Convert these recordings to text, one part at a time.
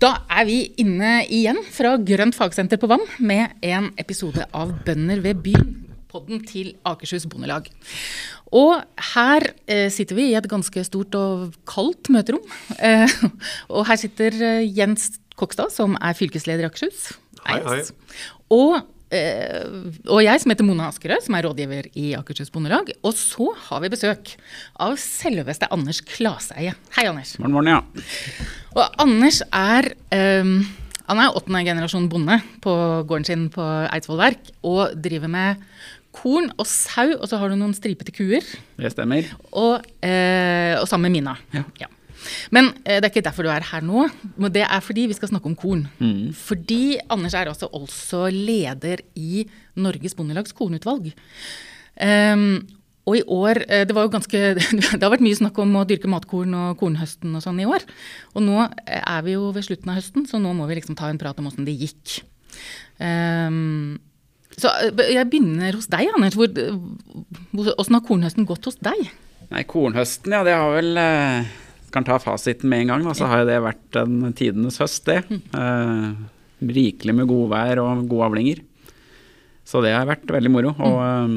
Da er vi inne igjen fra Grønt fagsenter på Vann med en episode av Bønder ved byen. Podden til Akershus Bondelag. Og her eh, sitter vi i et ganske stort og kaldt møterom. Eh, og her sitter eh, Jens Kokstad, som er fylkesleder i Akershus. Hei, hei. Og, eh, og jeg som heter Mona Askerød, som er rådgiver i Akershus Bondelag. Og så har vi besøk av selveste Anders Klaseie. Hei, Anders. Morgen, morgen, ja. Og Anders er um, han er åttende generasjon bonde på gården sin på Eidsvoll Verk og driver med korn og sau, og så har du noen stripete kuer. Det stemmer. Og, uh, og sammen med Mina. Ja. Men eh, det er ikke derfor du er her nå. Men det er fordi vi skal snakke om korn. Mm. Fordi Anders er også, også leder i Norges Bondelags kornutvalg. Um, og i år eh, Det var jo ganske Det har vært mye snakk om å dyrke matkorn og kornhøsten og sånn i år. Og nå eh, er vi jo ved slutten av høsten, så nå må vi liksom ta en prat om åssen det gikk. Um, så jeg begynner hos deg, Anders. Åssen har kornhøsten gått hos deg? Nei, kornhøsten, ja, det har vel eh, Kan ta fasiten med en gang, da. Så har det vært en tidenes høst, det. Eh, rikelig med godvær og gode avlinger. Så det har vært veldig moro. Og um,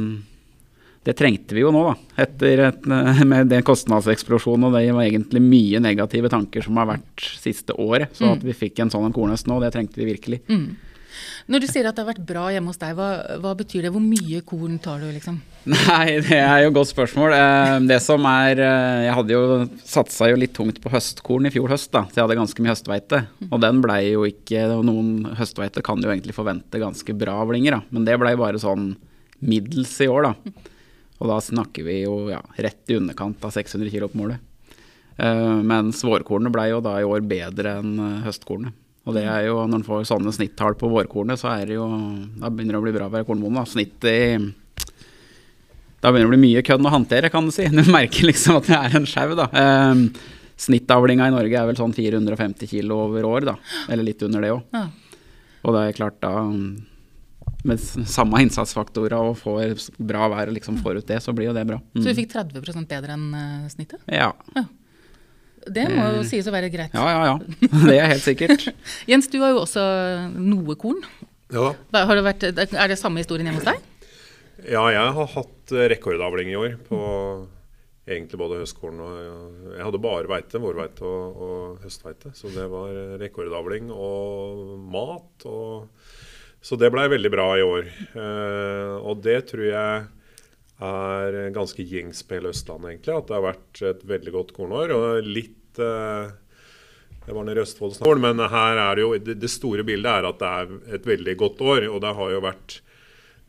det trengte vi jo nå, da. Etter et, med den kostnadseksplosjonen og det var egentlig mye negative tanker som har vært siste året. Så at vi fikk en sånn kornhøst nå, det trengte vi virkelig. Når du sier at det har vært bra hjemme hos deg, hva, hva betyr det? Hvor mye korn tar du, liksom? Nei, det er jo et godt spørsmål. Eh, Det som er eh, Jeg hadde jo satsa jo litt tungt på høstkorn i fjor høst, da. Så jeg hadde ganske mye høstveite. Og den blei jo ikke Noen høstveite kan jo egentlig forvente ganske bra avlinger, da. Men det blei bare sånn middels i år, da. Og da snakker vi jo ja, rett i underkant av 600 kg på målet. Eh, mens vårkornet blei jo da i år bedre enn høstkornet. Og det er jo, når en får sånne snittall på vårkornet, så er det jo Da begynner det å bli bra å være kornbonde. da. Snittet i da begynner det å bli mye kønn å håndtere, kan du si. Du merker liksom at det er en sjau, da. Um, Snittavlinga i Norge er vel sånn 450 kilo over år, da. Eller litt under det òg. Ja. Og det er klart da Med samme innsatsfaktorer og får bra vær og liksom får ut det, så blir jo det bra. Så du Mm. fikk 30 bedre enn eh, snittet? Ja. Det må jo sies å være greit. ja, ja, ja. Det er helt sikkert. Jens, du har jo også noe korn. Ja. Da Har det vært, er det samme historien hjemme hos deg? Ja, jeg har hatt eh, rekordavling i år på egentlig både høstkorn og Jeg hadde bare veite, vårveite og, og høstveite. Så det var eh, rekordavling og mat. Og, så det blei veldig bra i år. Eh, og det tror jeg er ganske gjengs på hele Østlandet, egentlig. At det har vært et veldig godt kornår. Og litt eh, Det var nede i Østfold snart. Men her er det jo det, store bildet er at det er et veldig godt år. Og det har jo vært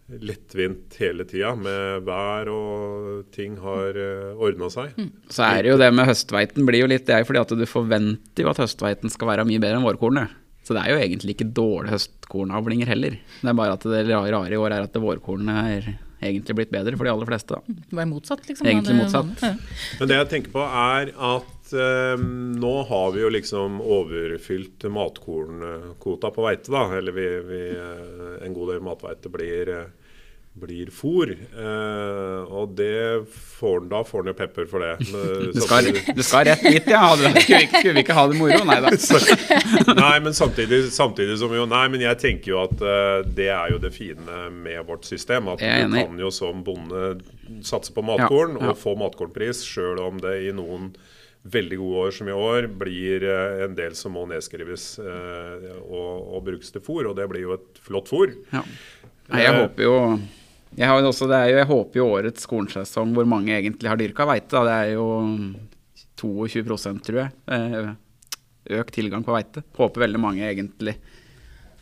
lettvint hele tida med vær og ting har uh, ordna seg. Så er det jo det med høstveiten blir jo litt det fordi at du forventer jo at høstveiten skal være mye bedre enn vårkornet. Så det er jo egentlig ikke dårlige høstkornavlinger heller. Det er bare at det rare i år er at det vårkornet er egentlig blitt bedre for de aller fleste. Det var motsatt, liksom? Egentlig motsatt. Men det jeg tenker på er at eh, nå har vi jo liksom overfylt matkornkvota på hveite, da. Eller vi, vi, eh, en god del mathveite blir, eh, blir fôr. Eh, og det får, da får den jo pepper for det. Men Du skal, samtidig- du skal rett dit, ja. Skulle skulle vi ikke ha det moro? Nei da. nei, men samtidig, samtidig som jo Nei, men jeg tenker jo at det er jo det fine med vårt system. At du kan jo som bonde satse på matkorn Ja, ja. og få matkornpris, sjøl om det i noen veldig gode år som i år blir eh, en del som må nedskrives eh, og, og brukes til fôr. Og det blir jo et flott fôr. Ja. Nei, jeg håper jo jeg, har også, det er jo, jeg håper jo årets kornsesong hvor mange egentlig har dyrka veite, da, Det er jo 22% tror jeg. eh, Økt tilgang på veite. Håper veldig mange egentlig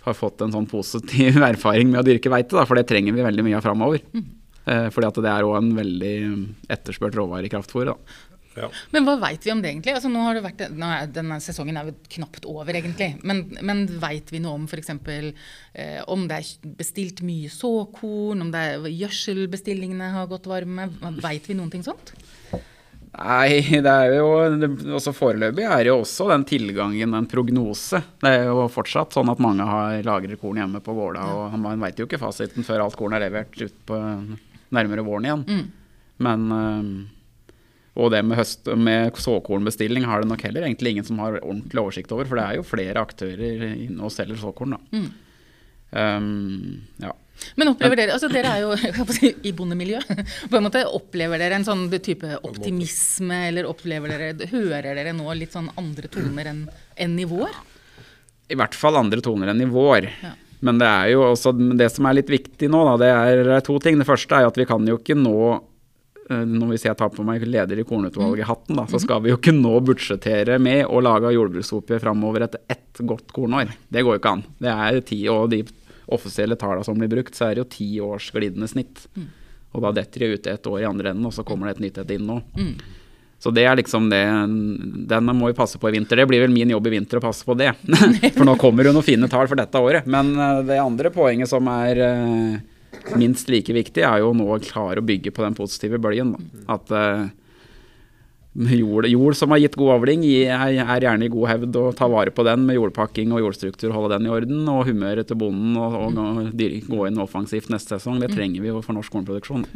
har fått en sånn positiv erfaring med å dyrke veite, da, for det trenger vi veldig mye av framover. Mm. fordi at det er òg en veldig etterspurt råvare i kraftfôret. Ja. Men hva veit vi om det egentlig? Altså, nå har det vært, nå er, denne sesongen er jo knapt over, egentlig. Men, men veit vi noe om f.eks. Eh, om det er bestilt mye såkorn, om det er gjødselbestillingene har gått varme? Veit vi noen ting sånt? Nei, det er jo det, også Foreløpig er jo også den tilgangen en prognose. Det er jo fortsatt sånn at mange har lagrer korn hjemme på gårda, og man veit jo ikke fasiten før alt korn er levert ut på nærmere våren igjen. Men øh, Og det med, høst, med såkornbestilling har det nok heller egentlig ingen som har ordentlig oversikt over, for det er jo flere aktører inne og selger såkorn. da. Mm. Um, ja. Men opplever dere altså dere er jo i bondemiljø. på en måte Opplever dere en sånn type optimisme, eller opplever dere, hører dere nå litt sånn andre toner enn enn i vår? I hvert fall andre toner enn i vår. Ja. Men det er jo også det som er litt viktig nå, da, det er to ting. Det første er jo at vi kan jo ikke nå når hvis jeg tar på meg leder i kornutvalget-hatten, så skal vi jo ikke nå budsjettere med å lage jordbruksoppgjør framover etter ett godt kornår. Det går jo ikke an. Det er ti, og de offisielle tallene som blir brukt, så er det jo ti års glidende snitt. Og da detter de ut et år i andre enden, og så kommer det et nytt et inn nå. Mm. Så det er liksom det Den må vi passe på i vinter. Det blir vel min jobb i vinter å passe på det. for nå kommer det noen fine tall for dette året. Men eh, det andre poenget som er eh, minst like viktig, er jo nå å klare å bygge på den positive bølgen. Da. At uh, jord, jord som har gitt god avling, er, er gjerne i god hevd å ta vare på den med jordpakking og jordstruktur, holde den i orden. Og humøret til bonden og, og, og gå inn offensivt neste sesong. Det trenger vi jo for norsk kornproduksjon.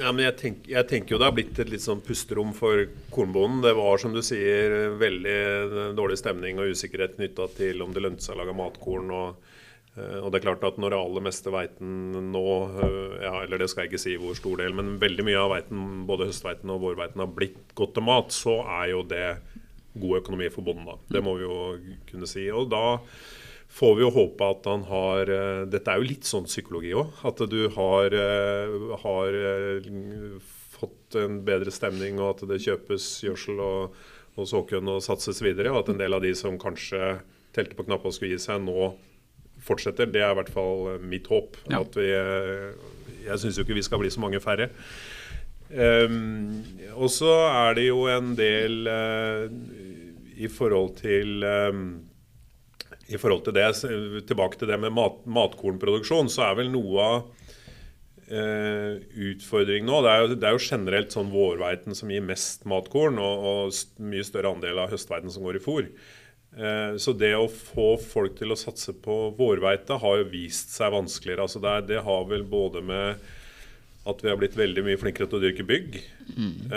Ja, men jeg, tenk, jeg tenker jo det har blitt et litt sånn pusterom for kornbonden. Det var som du sier veldig dårlig stemning og usikkerhet knytta til om det lønte seg å lage matkorn. Og, og det er klart at når det aller meste veiten nå, eh, ja, eller det skal jeg ikke si hvor stor del, men veldig mye av veiten, både høstveiten og vårveiten har blitt godt til mat, så er jo det god økonomi for bonden. Det må vi jo kunne si. Og da får vi jo håpe at han har eh, Dette er jo litt sånn psykologi òg. At du har, eh, har eh, fått en bedre stemning, og at det kjøpes gjødsel og, og såkorn og satses videre. Og at en del av de som kanskje telte på knappa og skulle gi seg, nå fortsetter. Det er i hvert fall mitt håp. Ja. At vi, eh, jeg syns jo ikke vi skal bli så mange færre. Um, og så er det jo en del uh, i forhold til um, i forhold til det, tilbake til det med mat, matkornproduksjon, så er vel noe av eh, utfordringen nå det er, jo, det er jo generelt sånn vårveiten som gir mest matkorn, og, og mye større andel av høstveiten som går i fôr. Eh, så det å få folk til å satse på vårveite har jo vist seg vanskeligere. Altså det, det har vel både med at vi har blitt veldig mye flinkere til å dyrke bygg. mm.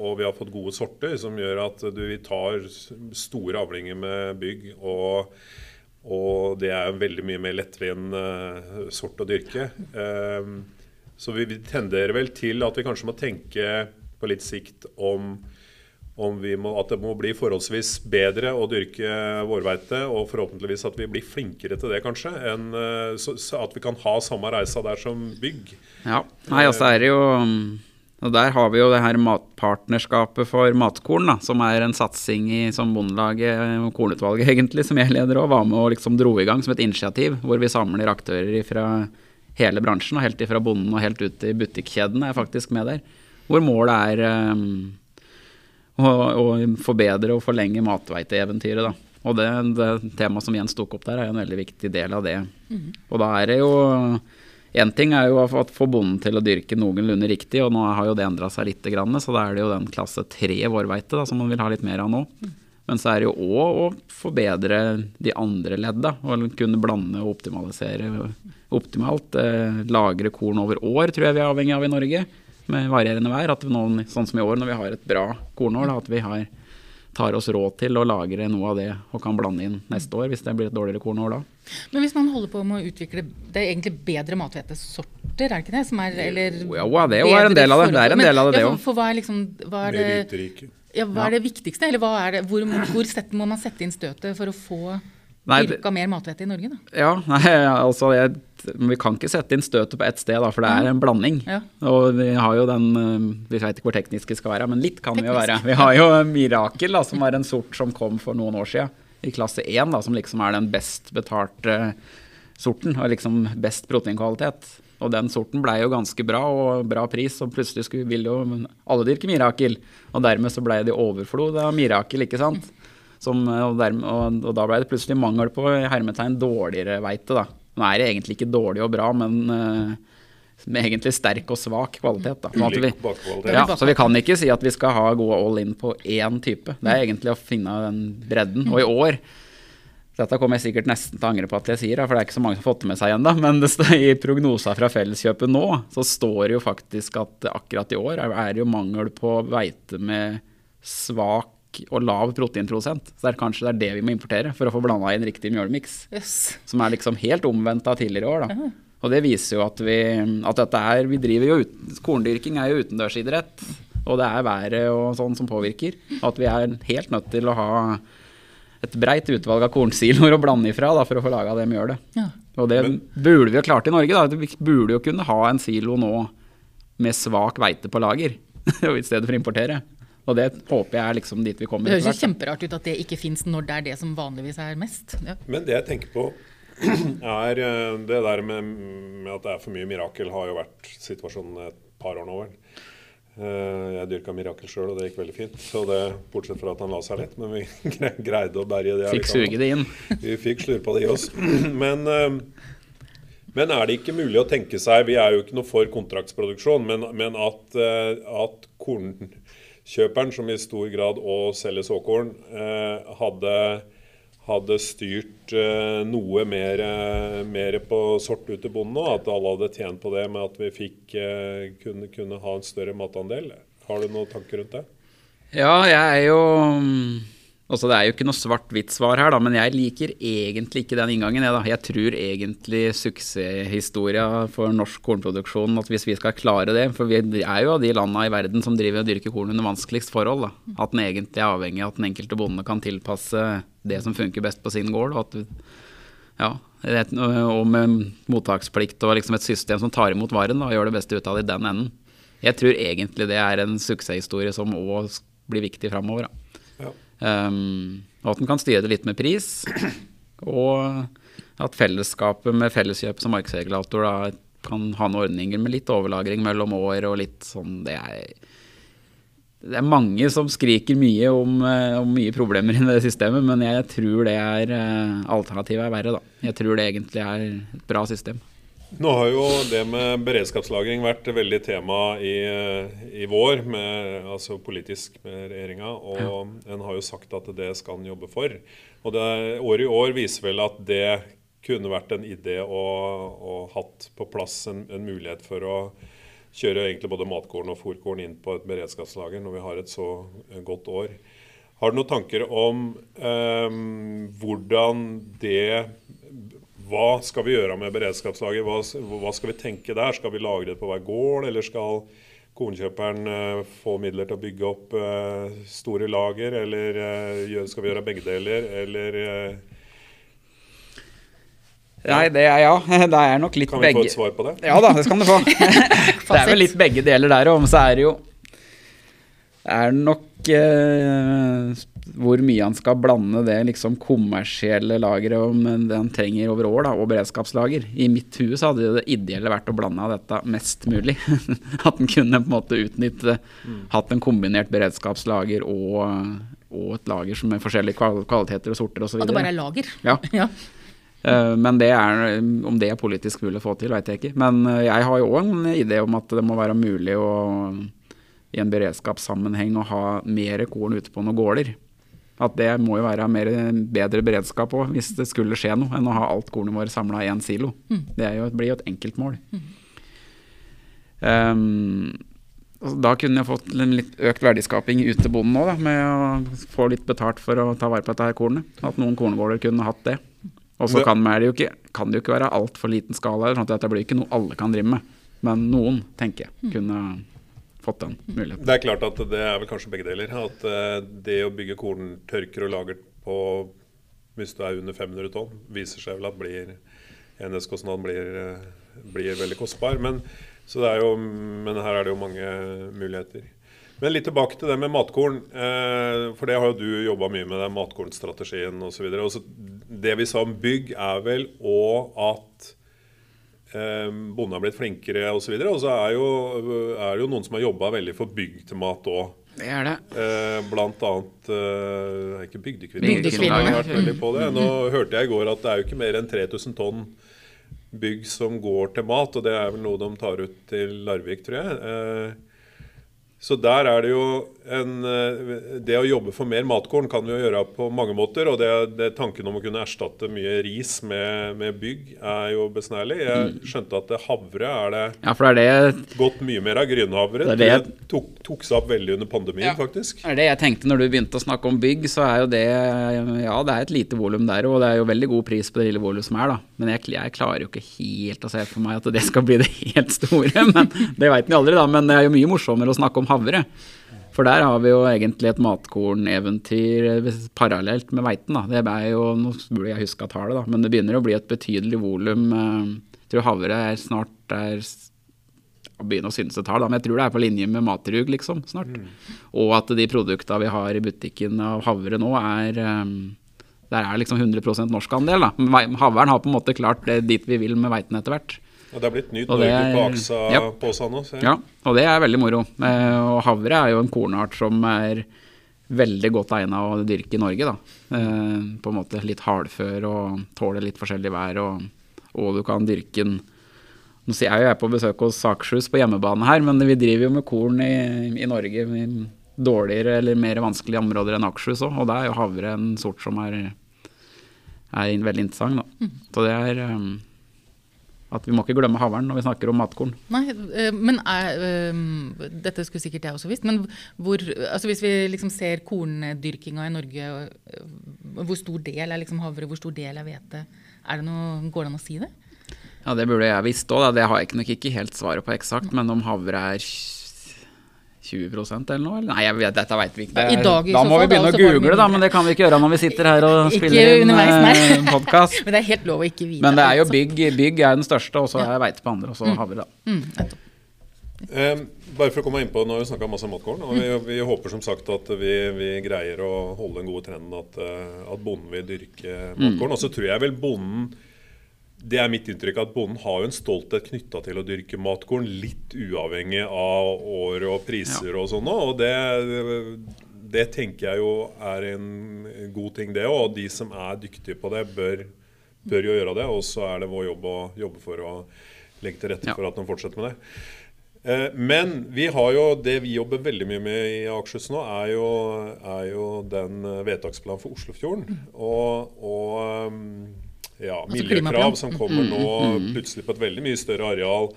og vi har fått gode sorter som gjør at du, vi tar store avlinger med bygg. Og, og det er en veldig mye mer lettvint eh, sort å dyrke. Eh, så vi, vi tenderer vel til at vi kanskje må tenke på litt sikt om må, at det må bli forholdsvis bedre å dyrke vårveite, og forhåpentligvis at vi blir flinkere til det, kanskje. Enn, eh, så, så at vi kan ha samme reisa der som bygg. Ja, Nei, altså er det jo og Der har vi jo det her matpartnerskapet for matkorn, da, som er en satsing i, som Bondelaget og Kornutvalget egentlig, som jeg leder, og var med og liksom dro i gang som et initiativ, hvor vi samler aktører fra hele bransjen, og helt ifra bonden og helt ut i butikkjedene er faktisk med der. Hvor målet er um, å, å forbedre og forlenge matveiteeventyret. da. Og det, det temaet som Jens tok opp der, er en veldig viktig del av det. Og da er det jo Én ting er jo å få bonden til å dyrke noenlunde riktig, og nå har jo det endra seg litt, så da er det jo den klasse tre vårveite da, som man vil ha litt mer av nå. Men så er det jo òg å forbedre de andre ledda, og kunne blande og optimalisere optimalt. Eh, lagre korn over år tror jeg vi er avhengig av i Norge, med varierende vær. At vi nå, sånn som i år, når vi har et bra kornår, da, at vi har, tar oss råd til å lagre noe av det og kan blande inn neste år, hvis det blir et dårligere kornår da. Men hvis man holder på med å utvikle Det er egentlig bedre mathvetesorter, er det ikke det? Som er, eller Jo, ja, det er en del av det. Det er en del av det, det ja, for, for hva er liksom hva er det, ja, hva er det viktigste? Eller hva er det, hvor, hvor setter, må man sette inn støtet for å få Nei, dyrka mer mathvete i Norge, da? Ja, nei, altså jeg, Vi kan ikke sette inn støtet på ett sted, da, for det er en blanding. Ja. Og vi har jo den øh, Vi vet ikke hvor teknisk vi skal være, men litt kan vi jo være. Vi har jo Mirakel, da, som var en sort som kom for noen år siden, i klasse 1, da, som liksom er den best betalte sorten, og liksom best proteinkvalitet. Og den sorten blei jo ganske bra, og bra pris, og plutselig skulle, ville jo alle dyrke Mirakel. Og dermed så blei det overflod av Mirakel, ikke sant. Som, og, dermed, og, og da ble det plutselig mangel på hermetegn dårligere veite. da. Nå er det egentlig ikke dårlig og bra, men uh, med egentlig sterk og svak kvalitet. da. Sånn vi, ja, så vi kan ikke si at vi skal ha gå all in på én type. Det er egentlig å finne den bredden. Og i år dette kommer jeg sikkert nesten til å angre på at jeg sier, for det er ikke så mange som har fått det med seg ennå. Men det står, i prognosa fra Felleskjøpet nå, så står det jo faktisk at akkurat i år er det jo mangel på veite med svak og lav proteinprosent. Så det er kanskje det er det vi må importere for å få blanda inn riktig mjølmiks. Yes. Som er liksom helt omvendt av tidligere år. da. Og det viser jo at vi at dette er Vi driver jo ut, Korndyrking er jo utendørsidrett, og det er været og sånn som påvirker. Og at vi er helt nødt til å ha et breit utvalg av kornsiloer å blande ifra da, for å få laga det mjølet. Ja. Og det Men- burde vi jo klart i Norge. da. Vi burde jo kunne ha en silo nå med svak veite på lager, i stedet for å importere. Og det håper jeg er liksom dit vi kommer. Det høres jo kjemperart ut at det ikke fins når det er det som vanligvis er mest. Ja. Men det jeg tenker på, er eh, det der med, med at det er for mye mirakel, har jo vært situasjonen et par år nå, vel. Eh, Jeg dyrka mirakel sjøl, og det gikk veldig fint. Så det, Bortsett fra at han la seg litt, men vi greide å berge det. Fikk suge det inn. Vi fikk slurpa det i oss. Men, eh, men er det ikke mulig å tenke seg Vi er jo ikke noe for kontraktsproduksjon, men, men at, at at kornkjøperen, som i stor grad òg selger såkorn, eh, hadde, hadde styrt eh, noe mer, eh, mer på sort ut til bonden nå? At alle hadde tjent på det med at vi fikk, kunne, kunne ha en større matandel? Har du noen tanker rundt det? Ja, jeg er jo Altså, det er jo ikke noe svart-hvitt-svar her, da, men jeg liker egentlig ikke den inngangen. Jeg, jeg tror egentlig suksesshistoria for norsk kornproduksjon at hvis vi skal klare det For vi er jo av de landa i verden som driver og dyrker korn under vanskeligst forhold. Da. At den egentlig er avhengig av at den enkelte bonde kan tilpasse det som funker best på sin gård. og at ja, og med mottaksplikt og liksom et system som tar imot varen da, og gjør det beste ut av det i den enden. Jeg tror egentlig det er en suksesshistorie som òg blir viktig framover. Da. Um, og at en kan styre det litt med pris. Og at fellesskapet med felleskjøp som markedsregulator da, kan ha noen ordninger med litt overlagring mellom år og litt sånn Det er, det er mange som skriker mye om, eh, om mye problemer i det systemet, men jeg tror det er eh, alternativet er verre, da. Jeg tror det egentlig er et bra system. Nå har jo det med beredskapslagring vært veldig tema i, i vår, med, altså politisk med regjeringa. Og en har jo sagt at det skal en jobbe for. Og det, året i år viser vel at det kunne vært en idé å, å hatt på plass en, en mulighet for å kjøre egentlig både matkorn og fòrkorn inn på et beredskapslager når vi har et så godt år. Har du noen tanker om eh, hvordan det hva skal vi gjøre med beredskapslager? Hva, hva skal vi tenke der? Skal vi lagre det på hver gård, eller skal kornkjøperen eh, få midler til å bygge opp eh, store lager? Eller eh, skal vi gjøre begge deler, eller eh, Nei, det er ja. Det er nok litt kan vi få et svar på det? Ja da, det skal du få. det er vel litt begge deler der òg, men så er det jo Det er nok eh, hvor mye han skal blande det liksom kommersielle lageret om det han trenger over år, da, og beredskapslager. I mitt hue så hadde det ideelle vært å blande av dette mest mulig. At en kunne på en måte utnytte Hatt en kombinert beredskapslager og, og et lager som med forskjellige kvaliteter og sorter osv. At det bare er lager. Ja. ja. Eh, Men det er, om det er politisk mulig å få til, vet jeg ikke. Men eh, jeg har jo òg en idé om at det må være mulig å, i en beredskapssammenheng å ha mer korn ute på noen gårder. At det må jo være mer, bedre beredskap òg, hvis det skulle skje noe, enn å ha alt kornet vårt samla i én silo. Det er jo, blir jo et enkeltmål. Um, da kunne jeg fått en litt økt verdiskaping ut til bonden òg, med å få litt betalt for å ta vare på dette her kornet. At noen korngårder kunne hatt det. Og så kan, det jo ikke, kan det jo ikke være altfor liten skala. Sånn at dette blir ikke noe alle kan drive med. Men noen, tenker jeg, kunne fått den muligheten. Det er klart at det er vel kanskje begge deler. At eh, det å bygge korntørker og lager på hvis du er under 500 tonn, viser seg vel at blir enhetskostnaden blir, eh, blir veldig kostbar. Men, så det er jo, men her er det jo mange muligheter. Men litt tilbake til det med matkorn. Eh, for det har jo du jobba mye med, den matkornstrategien osv. Det vi sa om bygg, er vel òg at bonden har blitt flinkere osv. Og så er, jo, er det jo noen som har jobba veldig for bygdemat òg. Det er det. Eh, blant annet eh, ikke. Bygdekvinnene. som har vært veldig på det. Nå hørte jeg i går at det er jo ikke mer enn 3000 tonn bygg som går til mat, og det er vel noe de tar ut til Larvik, tror jeg. Eh, Så der er det jo en eh, Det å jobbe for mer matkorn kan vi jo gjøre på mange måter. Og det, det tanken om å kunne erstatte mye ris med, med bygg er jo besnærlig. Jeg Mm. skjønte at det havre er det Ja, for det er det, gått mye mer av grønnhavre. Det Det, tok, tok seg opp veldig under pandemien, Ja. faktisk. er det jeg tenkte når du begynte å snakke om bygg, så er jo det Ja, det er et lite volum der, og det er jo veldig god pris på det lille volumet som er, da. Men jeg, jeg klarer jo ikke helt å se for meg at det skal bli det helt store. Men det veit vi aldri, da. Men det er jo mye morsommere å snakke om havre. For der har vi jo egentlig et matkorneventyr eh, parallelt med veiten. da. Det er jo, Nå burde jeg huske tallet, da, men det begynner å bli et betydelig volum. eh, Jeg tror havre er snart er s- å begynne å synse tall, men jeg tror det er på linje med matrug, liksom, snart. Og at de produktene vi har i butikken av havre nå, er eh, Der er liksom 100% norsk andel. da. Havren har på en måte klart det dit vi vil med veiten etter hvert. Og det er blitt nytt Norge på er- aksa ja. på seg nå. Ja, og det er veldig moro. Eh, Og havre er jo en kornart som er veldig godt egna å dyrke i Norge. da. Eh, På en måte litt hardfør og tåler litt forskjellig vær. Og, og du kan dyrke den Nå sier jeg jo jeg er på besøk hos Akershus på hjemmebane her, men vi driver jo med korn i, i Norge i dårligere eller mer vanskelige områder enn Akershus òg. Og da er jo havre en sort som er, er veldig interessant. da. Så det er eh, at vi må ikke glemme havren når vi snakker om matkorn. Nei, eh, men er, eh, Dette skulle sikkert jeg også visst, men hvor, altså hvis vi liksom ser korndyrkinga i Norge, eh, hvor stor del er liksom havre, hvor stor del er hvete? Er det noe, Går det an å si det? Ja, det burde jeg visst òg, det har jeg nok ikke helt svaret på eksakt. Men om havre er 20 eller noe? Eller? Nei, jeg vet, dette veit vi ikke. Det er- dag da må vi begynne å det google, da, men det kan vi ikke gjøre når vi sitter her og Ikke spiller inn underveis, podkast. Men det er helt lov å ikke vite. Men det er jo bygg, bygg er den største, og så er veite på andre, og så havre, da. Mm, nettopp. Eh, bare for å komme inn på, Nå har vi snakka masse om matkorn. og vi, vi håper som sagt at vi, vi greier å holde den gode trenden at, eh, at bonden vil dyrke matkorn. Og så tror jeg vel bonden Det er mitt inntrykk at bonden har jo en stolthet knytta til å dyrke matkorn, litt uavhengig av år og priser og sånn. Og det, det tenker jeg jo er en god ting, det òg. Og de som er dyktige på det, bør, bør jo gjøre det. Og så er det vår jobb å jobbe for å legge til rette Ja. for at de fortsetter med det. Eh, Men vi har jo, det vi jobber veldig mye med i Akershus nå, er jo, er jo den eh, vedtaksplanen for Oslofjorden. Og, og ja, miljøkrav som kommer nå plutselig på et veldig mye større areal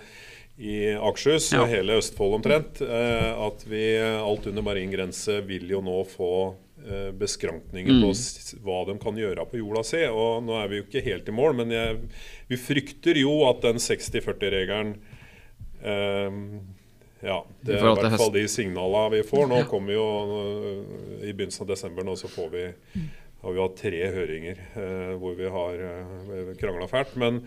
i Akershus, Ja. og hele Østfold omtrent. eh, At vi alt under marin grense vil jo nå få eh, beskrankninger på hva de kan gjøre på jorda si. Og nå er vi jo ikke helt i mål, men jeg, vi frykter jo at den 60-40-regelen um, ja, det er i hvert fall de signalene vi får. Nå kommer jo I begynnelsen av desember nå så får vi, har vi hatt tre høringer eh, hvor vi har eh, krangla fælt. Men,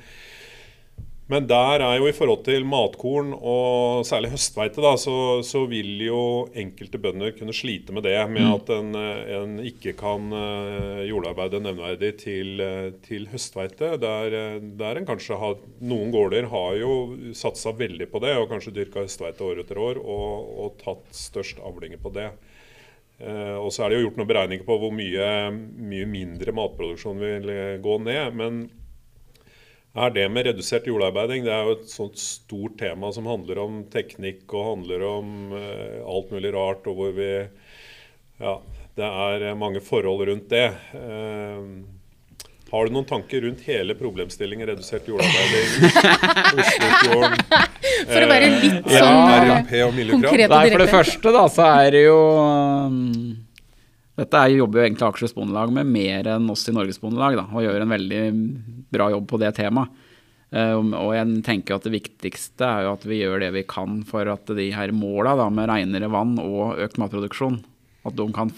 men der er jo i forhold til matkorn og særlig høstveite, da, så, så vil jo enkelte bønder kunne slite med det. Med at en, eh, en ikke kan eh, jordarbeide nevnverdig til, eh, til høstveite. Der, der en kanskje har Noen gårder har jo satsa veldig på det, og kanskje dyrka høstveite år etter år og, og tatt størst avlinger på det. Eh, og så er det jo gjort noen beregninger på hvor mye, mye mindre matproduksjon vil eh, gå ned. Men er det med redusert jordarbeiding det er jo et sånt stort tema som handler om teknikk og handler om eh, alt mulig rart, og hvor vi Ja, det er mange forhold rundt det. Eh, har du noen tanker rundt hele problemstillingen redusert jordarbeiding? Oslofjorden? For å være litt eh, sånn RMP og miljøkrav? Nei, for det første da, så er det jo um, Dette er, jobber jo egentlig Akershus Bondelag med mer enn oss i Norges Bondelag, da, og gjør en veldig bra jobb på det temaet. Um, og jeg tenker at det viktigste er jo at vi gjør det vi kan for at de her måla med renere vann og økt matproduksjon, at de kan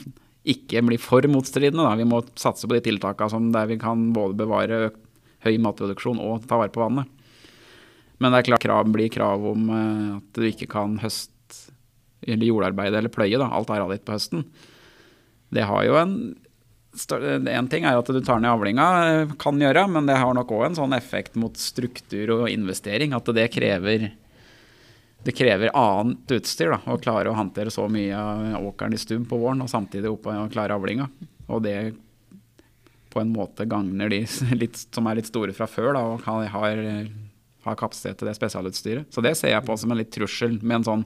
ikke bli for motstridende. Da. Vi må satse på de tiltakene som der vi kan både bevare høy matproduksjon og ta vare på vannet. Men det er klart krav blir krav om eh, at du ikke kan høst eller jordarbeide eller pløye da, alt arealet ditt på høsten. Det har jo en En ting er at du tar ned avlinga, eh, kan gjøre, men det har nok òg en sånn effekt mot struktur og investering. At det krever det krever annet utstyr da, å klare å håndtere så mye av åkeren i stum på våren og samtidig opp og klare avlinga. Og det på en måte gagner de litt, som er litt store fra før da, og har, har kapasitet til det spesialutstyret. Så det ser jeg på som en litt trussel med en sånn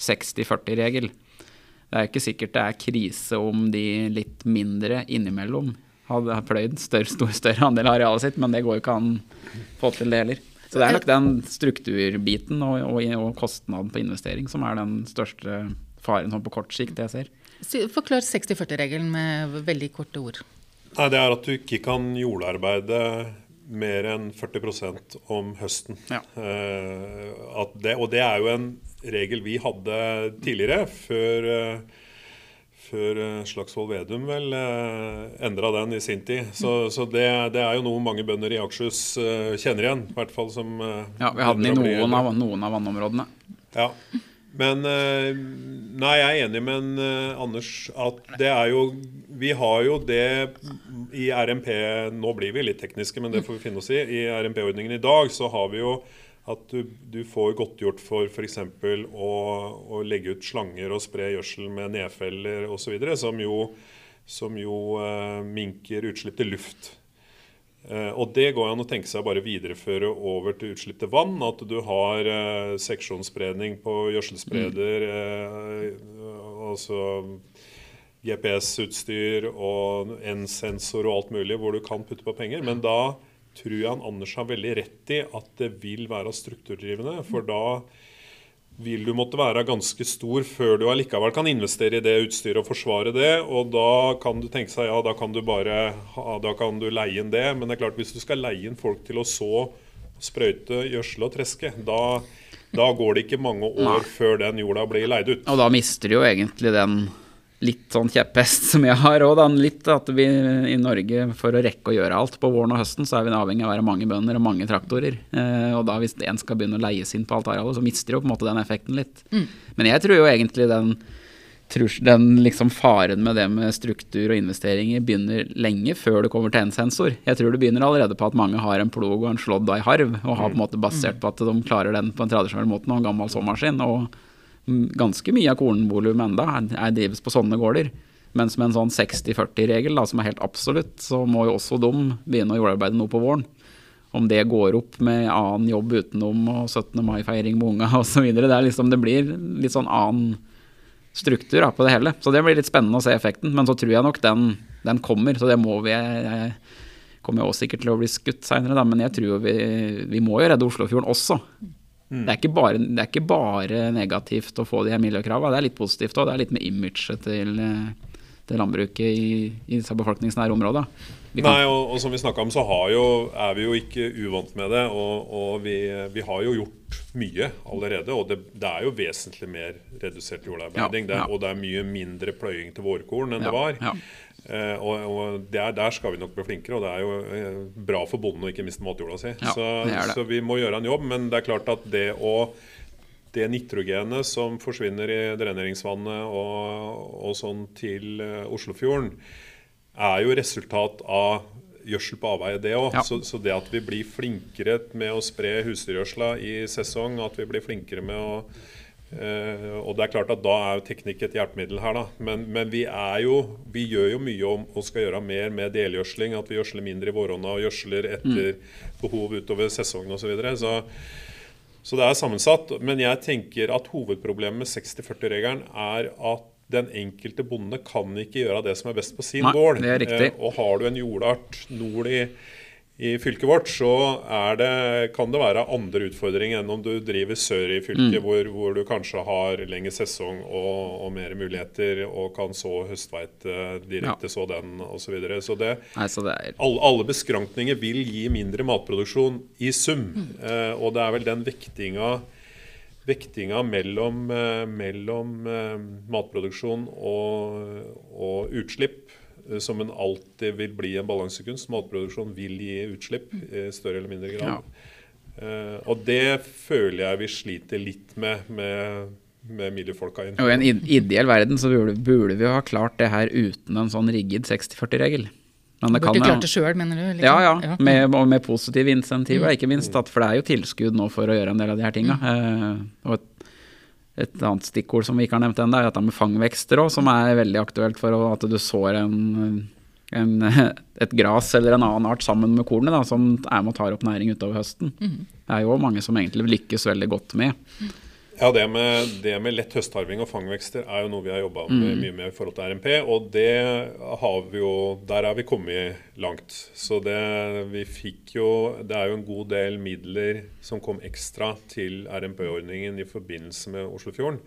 60-40-regel. Det er ikke sikkert det er krise om de litt mindre innimellom hadde pløyd større, stor, større andel av arealet sitt, men det går jo ikke an å få til det heller. Så det er nok den strukturbiten og, og, og kostnaden på investering som er den største faren på kort sikt jeg ser. Forklar 60-40-regelen med veldig korte ord. Nei, Det er at du ikke kan jordarbeide mer enn 40% om høsten. Ja. Eh, det, og det er jo en regel vi hadde tidligere, før, eh, før eh, Slagsvold Vedum vel eh, endra den i sin tid. Så, så det, det, er jo noe mange bønder i Akershus eh, kjenner igjen. I hvert fall som Ja, vi hadde den i noen av, noen av vannområdene. Ja. Men nei, jeg er enig med en, Anders at det er jo Vi har jo det i RMP Nå blir vi litt tekniske, men det får vi finne oss i. I RMP-ordningen i dag så har vi jo at du, du får godtgjort for f.eks. Å, å legge ut slanger og spre gjødsel med nedfeller osv., som jo, som jo uh, minker utslipp til luft. Uh, og det går an å tenke seg å bare videreføre over til utslipp til vann. At du har uh, seksjonsspredning på gjødselspreder, uh, altså GPS-utstyr og N-sensor og alt mulig hvor du kan putte på penger. Men da tror jeg Anders har veldig rett i at det vil være strukturdrivende. For da vil du måtte være ganske stor før du allikevel kan investere i det utstyret og forsvare det. Og da kan du tenke seg ja, da kan du bare da kan du leie inn det. Men det er klart hvis du skal leie inn folk til å så, sprøyte, gjødsle og treske, da, da går det ikke mange år Nei. før den jorda blir leid ut. Og da mister du jo egentlig den litt sånn kjepphest som jeg har òg, litt at vi i Norge for å rekke å gjøre alt på våren og høsten, så er vi avhengig av å være mange bønder og mange traktorer. Eh, og da hvis en skal begynne å leies inn på alt arealet, så mister jo på en måte den effekten litt. Men jeg tror jo egentlig den, den liksom faren med det med struktur og investeringer begynner lenge før du kommer til en sensor. Jeg tror det begynner allerede på at mange har en plog og en slådd av i harv, og har på en måte basert på at de klarer den på en tradisjonell måte og en gammel såmaskin. og mm, ganske mye av kornvolumet enda er, drives på sånne gårder. Mens med en sånn 60-40-regel, da, som er helt absolutt, så må jo også de begynne å jordarbeide nå på våren. Om det går opp med annen jobb utenom og 17. mai-feiring med unga osv. Det, er liksom, det blir litt sånn annen struktur da, på det hele. Så det blir litt spennende å se effekten. Men så tror jeg nok den, den kommer, så det må vi jeg, kommer jo også sikkert til å bli skutt seinere, men jeg tror vi, vi må jo redde Oslofjorden også. Det, er ikke bare, det er ikke bare negativt å få de her miljøkravene, det er litt positivt òg. Det er litt med imaget til, eh, til landbruket i, i disse befolkningsnære områdene. Nei, og, og som vi snakka om, så har jo, er vi jo ikke uvant med det. Og, og vi, vi har jo gjort mye allerede. Og det, det er jo vesentlig mer redusert jordarbeiding. Ja, det, ja. og det er mye mindre pløying til vårkorn enn det Ja, var. Eh, og og der, der skal vi nok bli flinkere, og det er jo eh, bra for bonden å ikke miste matjorda si. Ja, så, det det. så vi må gjøre en jobb. Men det er klart at det å det nitrogenet som forsvinner i dreneringsvannet og, og sånn til eh, Oslofjorden, er jo resultat av gjødsel på avveie, det òg. Ja. Så, så det at vi blir flinkere med å spre husdyrgjødsla i sesong, at vi blir flinkere med å eh, Og det er klart at da er jo teknikk et hjelpemiddel her, da. Men, men vi er jo Vi gjør jo mye om og skal gjøre mer med delgjødsling. At vi gjødsler mindre i våronna og gjødsler etter behov utover sesongen osv. Så, videre. så så det er sammensatt. Men jeg tenker at hovedproblemet med 60-40-regelen er at den enkelte bonde kan ikke gjøre det som er best på sin gård. er. Eh, og har du en jordart nord i, i fylket vårt, så er det, kan det være andre utfordringer enn om du driver sør i fylket, Mm. hvor, hvor du kanskje har lengre sesong og, og mer muligheter, og kan så høstveite direkte, så den osv. Så, videre. så det, Nei, så det er alle, alle beskrankninger vil gi mindre matproduksjon i sum. Eh, og det er vel den vektinga, vektinga mellom, eh, mellom eh, matproduksjon og, og utslipp eh, som en alltid vil bli en balansekunst. Matproduksjon vil gi utslipp i større eller mindre grad. Eh, og det føler jeg vi sliter litt med med, med miljøfolka inn. Og I en ideell verden så burde, burde vi jo ha klart det her uten en sånn rigid 60-40-regel. Men det Burde kan, klart det sjøl, mener du? liksom? Ja, ja. Med, og med positive insentiver, ikke minst. At, for det er jo tilskudd nå for å gjøre en del av de her tinga. Uh, og et, et annet stikkord som vi ikke har nevnt ennå, er dette med fangvekster òg, som er veldig aktuelt for at du sår en, en, et gras eller en annen art sammen med kornet, da, som er med og tar opp næring utover høsten. Det er jo mange som egentlig lykkes veldig godt med. Ja, det med, det med lett høstharving og fangvekster er jo noe vi har jobba mm. mye med i forhold til RMP. Og det har vi jo Der er vi kommet langt. Så det vi fikk jo Det er jo en god del midler som kom ekstra til RMP-ordningen i forbindelse med Oslofjorden.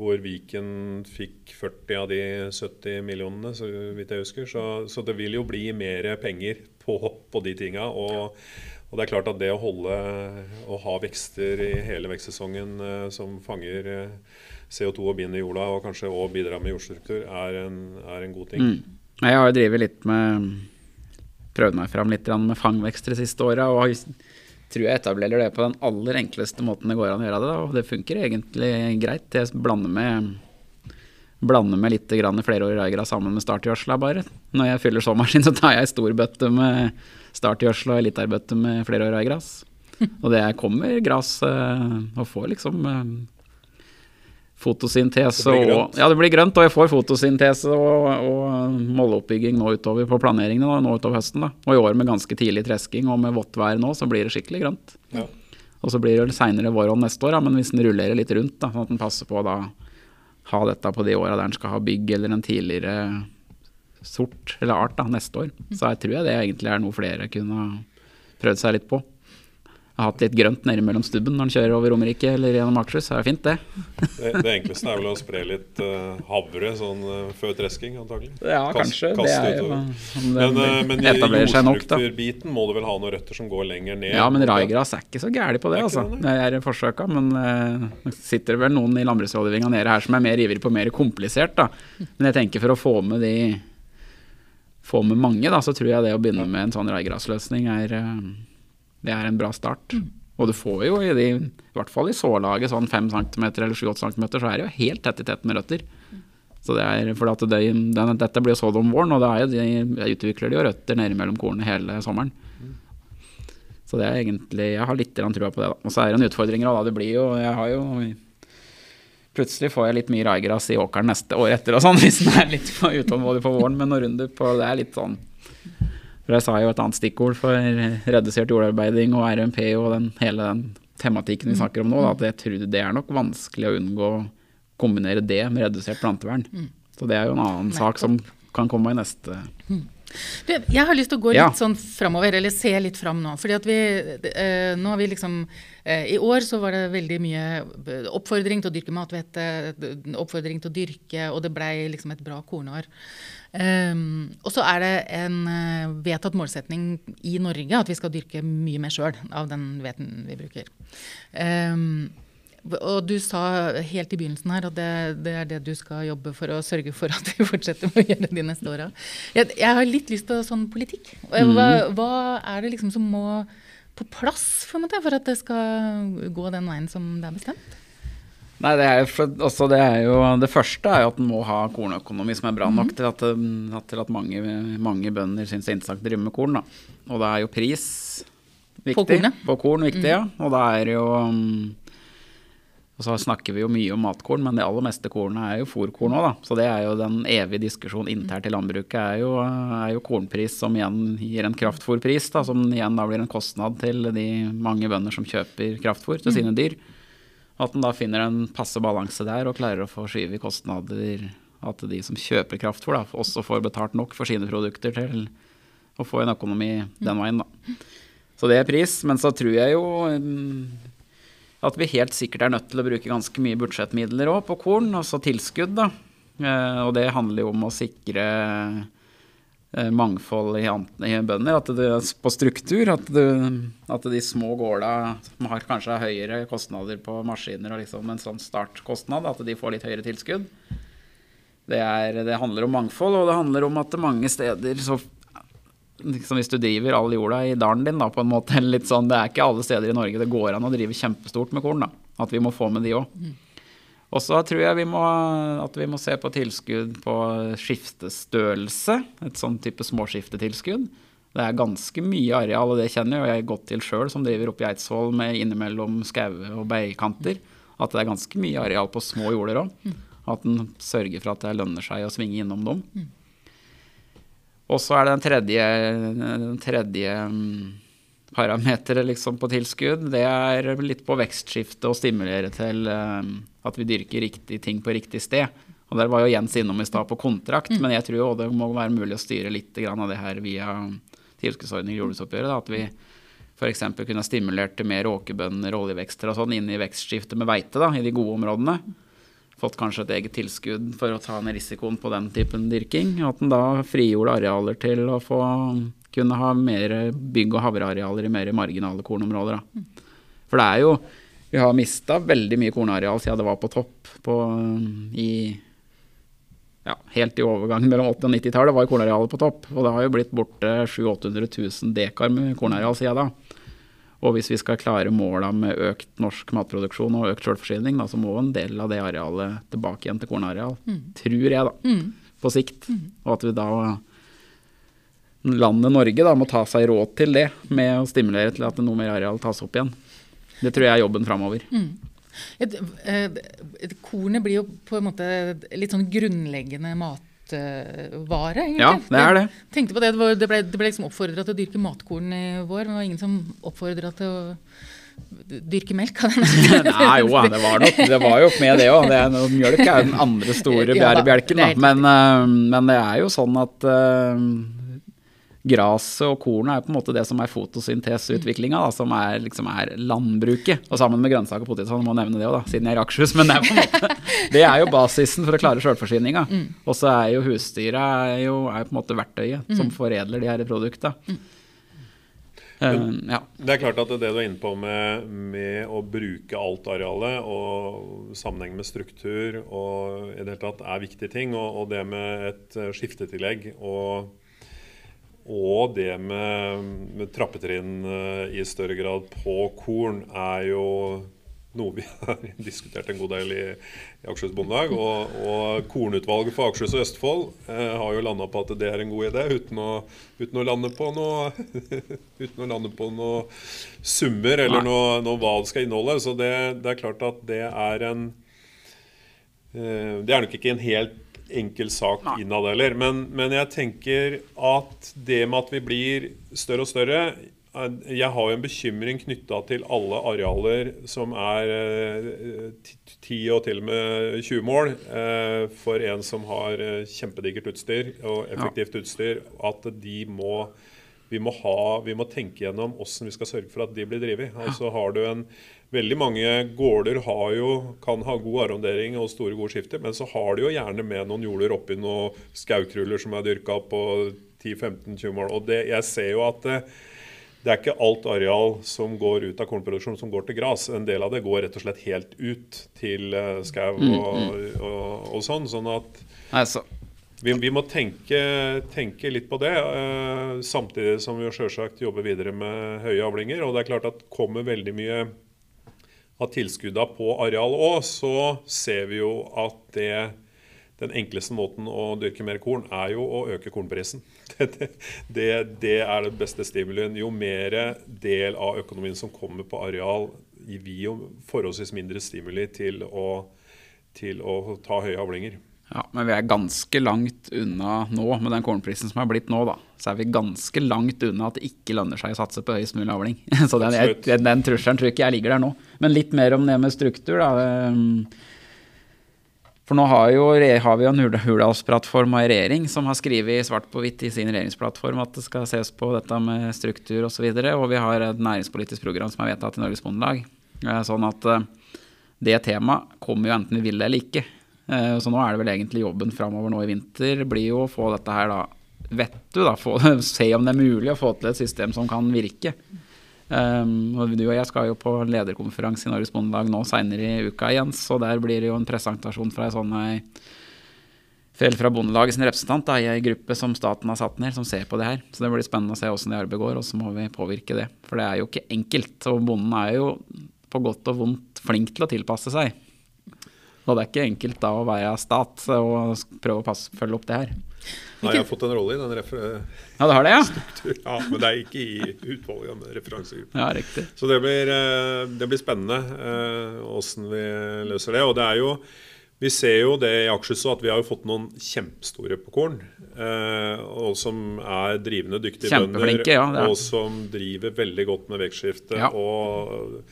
Hvor Viken fikk 40 av de 70 millionene, så vidt jeg husker. Så, så det vil jo bli mer penger på, på de tinga. Og og det er klart at det å holde og ha vekster i hele vekstsesongen eh, som fanger eh, CO2 og binder jorda, og kanskje òg bidrar med jordstruktur, er en, er en god ting. Mm. Jeg har jo drevet litt med Prøvd meg fram litt med fangvekster de siste åra. Og tror jeg etablerer det på den aller enkleste måten det går an å gjøre det. Og det funker egentlig greit. Jeg blander med blande med litt flerårig raigra sammen med startgjødsla, bare. Når jeg fyller såmaskin, så tar jeg ei stor bøtte med startgjødsla og elitearbeidet med flere med i raigras. Og det kommer gras eh, og får liksom eh, fotosyntese og Ja, det blir grønt, og jeg får fotosyntese og, og måleoppbygging nå utover på planeringene nå, nå utover høsten. da. Og i år med ganske tidlig tresking og med vått vær nå, så blir det skikkelig grønt. Ja. Og så blir det seinere vårhånd neste år, da, men hvis den rullerer litt rundt, da, sånn at den passer på å ha dette på de åra der den skal ha bygg eller en tidligere sort eller art da, neste år. Så jeg tror jeg det egentlig er noe flere kunne prøvd seg litt på Jeg har hatt litt grønt nede mellom stubben når en kjører over Romerike eller gjennom Akershus. Det er fint, det. det. det. enkleste er vel å spre litt uh, havre sånn uh, før tresking, antagelig. Ja, Kast, kanskje. det er jo om Men, uh, men i jordstrukturbiten må du vel ha noen røtter som går lenger ned? Ja, men raigras er ikke så gæli på det, altså. Det er forsøka, men uh, sitter det vel noen i landbruksrådgivninga nede her som er mer ivrig på mer komplisert, da. Men jeg tenker for å få med de få med mange, da, så tror jeg det å begynne med en sånn raigrasløsning er det er en bra start. Mm. Og du får jo i de, i hvert fall i sålaget, sånn 5 cm eller 7-8 cm, så er det jo helt tett i tett med røtter. Så det er, for at det, den, dette blir sådd om våren, og det er jo, de utvikler de jo røtter nede mellom kornene hele sommeren. Så det er egentlig Jeg har litt trua på det, da. Og så er det en utfordring da. Det blir jo Jeg har jo Plutselig får jeg litt mye raigras i åkeren neste år etter og sånn, hvis den er litt utålmodig på våren med noen runder på Det er litt sånn for jeg sa jo et annet stikkord for redusert jordarbeiding og RMP og den, hele den tematikken vi snakker om nå, da, at jeg tror det er nok vanskelig å unngå å kombinere det med redusert plantevern. Mm. Så det er jo en annen sak som kan komme i neste mm. Du, jeg har lyst til å gå litt ja. sånn framover, eller se litt fram nå. fordi at vi, eh, nå har vi liksom, eh, I år så var det veldig mye oppfordring til å dyrke mathvete, oppfordring til å dyrke, og det blei liksom et bra kornår. Um, og så er det en uh, vedtatt målsetning i Norge at vi skal dyrke mye mer sjøl av den hveten vi bruker. Um, og du sa helt i begynnelsen her at det, det, er det du skal jobbe for å sørge for at vi fortsetter med å gjøre de neste åra. Jeg, jeg, har litt lyst til sånn politikk. Hva, mhm. hva, er det liksom som må på plass for, for at det skal gå den veien som det er bestemt? Nei, det, er for, også, det, er jo, det første er jo at en må ha kornøkonomi som er bra nok mm. til at, til at mange, mange, bønder syns det er interessant å drive med korn. Da. Og da er jo pris viktig. På, kornet. på korn viktig, mm. ja. Og da er jo um, og så snakker vi jo mye om matkorn, men det aller meste kornet er jo fòrkorn òg, da. Så det er jo den evige diskusjonen internt i landbruket er jo, er jo kornpris som igjen gir en kraftfòrpris, da, som igjen da blir en kostnad til de mange bønder som kjøper kraftfòr til sine dyr. At en da finner en passe balanse der og klarer å få skyve i kostnader. At de som kjøper kraftfôr, da, også får betalt nok for sine produkter til å få en økonomi den veien. da. Så det er pris. Men så tror jeg jo mm, at vi helt sikkert er nødt til å bruke ganske mye budsjettmidler òg på korn, altså tilskudd. da. Eh, og det handler jo om å sikre Eh, mangfold i, bønder. bønder, det, på struktur. At, det, at, de små gårda som har kanskje høyere kostnader på maskiner og liksom en sånn startkostnad, at de får litt høyere tilskudd. Det, er, det, handler om mangfold, og det handler om at mange steder så liksom Hvis du driver all jorda i dalen din, da, på en måte, litt sånn, det er ikke alle steder i Norge det går an å drive kjempestort med korn. da, At vi må få med de òg. Og så tror jeg vi må, at vi må se på tilskudd på skiftestørrelse. Et sånn type småskiftetilskudd. Det er ganske mye areal, og det kjenner jeg godt til sjøl, som driver oppe i Eidsvoll med innimellom skaue og beikanter. At det er ganske mye areal på små jorder òg. At en sørger for at det lønner seg å svinge innom dem. Og så er det den tredje, den tredje parameteret liksom på tilskudd. Det er litt på vekstskifte og stimulere til uh, at vi dyrker riktige ting på riktig sted. Og Der var jo Jens innom i stad på kontrakt, mm. men jeg tror det må være mulig å styre litt av det her via tilskuddsordninger i jordbruksoppgjøret. At vi f.eks. kunne stimulert til mer åkerbønder, oljevekster og sånn inn i vekstskiftet med veite da, i de gode områdene. Fått kanskje et eget tilskudd for å ta ned risikoen på den typen dyrking. At en da frigjorde arealer til å få kunne ha mer bygg- og havrearealer i mer marginale kornområder. Da. For det er jo Vi har mista veldig mye kornareal siden det var på topp på, i ja, helt i overgangen mellom 80- og 90-tallet var kornarealet på topp. Og det har jo blitt borte 700 000-800 000 dekar med kornareal siden da. Og hvis vi skal klare måla med økt norsk matproduksjon og økt selvforsyning, da, så må en del av det arealet tilbake igjen til kornareal. Mm. Tror jeg, da. Mm. På sikt. Mm. Og at vi da landet Norge da, må ta seg råd til det, med å stimulere til at noe mer areal tas opp igjen. Det tror jeg er jobben framover. Mm. Et, kornet blir jo på en måte litt sånn grunnleggende matvare, egentlig. Ja, det er det. Jeg tenkte på det, det, det ble, det ble liksom oppfordra til å dyrke matkorn i vår, men det var ingen som oppfordra til å dyrke melk av. Nei, jo, det var, nok, det var jo med det òg. Mjølk er jo den andre store bjærebjelken. Men, eh, men, det er jo sånn at Graset og kornet er på en måte det som er fotosynteseutviklinga, som er, liksom er, landbruket. Og sammen med grønnsaker og poteter, må nevne det òg, siden jeg er i Akershus. Men det er, på en måte, det er jo basisen for å klare sjølforsyninga. Mm. Og så er jo husdyra er jo, er på en måte verktøyet mm. som foredler de her produkta. Mm. Uh, ja. Det er klart at det du er inne på med, med, å bruke alt arealet og sammenheng med struktur og i det hele tatt er viktige ting. Og, og det med et skiftetillegg og og det med, med trappetrinn eh, i større grad på korn er jo noe vi har diskutert en god del i, i Akershus Bondelag. Og, og, Kornutvalget for Akershus og Østfold eh, har jo landa på at det er en god idé, uten å, uten å lande på noe uten å lande på noe summer eller noe, noe, hva det skal inneholde. Så det, det, er klart at det er en eh, Det er nok ikke en helt enkel sak innad heller. Men, men, jeg tenker at det med at vi blir større og større eh, Jeg har jo en bekymring knytta til alle arealer som er eh, 10 og til og med 20 mål. Eh, for en som har eh, kjempedigert utstyr og effektivt ja. utstyr, at de må vi må, ha, vi må tenke gjennom hvordan vi skal sørge for at de blir drevet. Altså har du en Veldig mange gårder jo, kan ha god arrondering og store, gode skifter, men så har de jo gjerne med noen jorder oppi noen skaukruller som er dyrka på 10-15-20 mål. Og det, jeg ser jo at det, det, er ikke alt areal som går ut av kornproduksjon som går til gras. En del av det går rett og slett helt ut til uh, skau og, mm, mm. og, og, sånn. Sånn at vi, vi, må tenke, tenke, litt på det, uh, samtidig som vi selvsagt jobber videre med høye avlinger. Og det er klart at kommer veldig mye av tilskuddene på areal òg, så ser vi jo at det, den enkleste måten å dyrke mer korn, er jo å øke kornprisen. Det, det, det er det beste stimulien. Jo mer del av økonomien som kommer på areal, gir vi jo forholdsvis mindre stimuli til å, til å ta høye avlinger. Ja, Men vi er ganske langt unna nå, med den kornprisen som er blitt nå, da. Så er vi ganske langt unna at det ikke lønner seg å satse på høyest mulig avling. Så den, jeg, den trusselen tror ikke jeg ligger der nå. Men litt mer om det med struktur, da. Ehm, for nå har, jo, har vi jo en Hurdalsplattform og en regjering som har skrevet svart på hvitt i sin regjeringsplattform at det skal ses på dette med struktur osv. Og, så og vi har et næringspolitisk program som er vedtatt i Norges Bondelag. Sånn at eh, det temaet kommer jo enten vi vil eller ikke. Eh, så nå er det vel egentlig jobben framover nå i vinter blir jo å få dette her da vet du da, få, se om det er mulig å få til et system som kan virke. Um, og Du og jeg skal jo på lederkonferanse i Norges Bondelag nå seinere i uka, Jens. Og der blir det jo en presentasjon fra ei sånn Fel fra Bondelaget sin representant da, i ei gruppe som staten har satt ned, som ser på det her. Så det blir spennende å se åssen det arbeidet går, og så må vi påvirke det. For det er jo ikke enkelt. Og bonden er jo på godt og vondt flink til å tilpasse seg. Og det er ikke enkelt da å være stat og prøve å passe, følge opp det her. Nei, jeg har fått en rolle i den refer... Ja, det har det, ja. Struktur. ja. Men det er ikke i utvalget med referansegruppen. Ja, riktig. Så det blir, eh, det blir spennende åssen eh, vi løser det. Og det er jo Vi ser jo det i Akershus at vi har jo fått noen kjempestore på korn. Eh, og som er drivende dyktige bønder. Ja, og som driver veldig godt med vekstskifte. Ja. Og,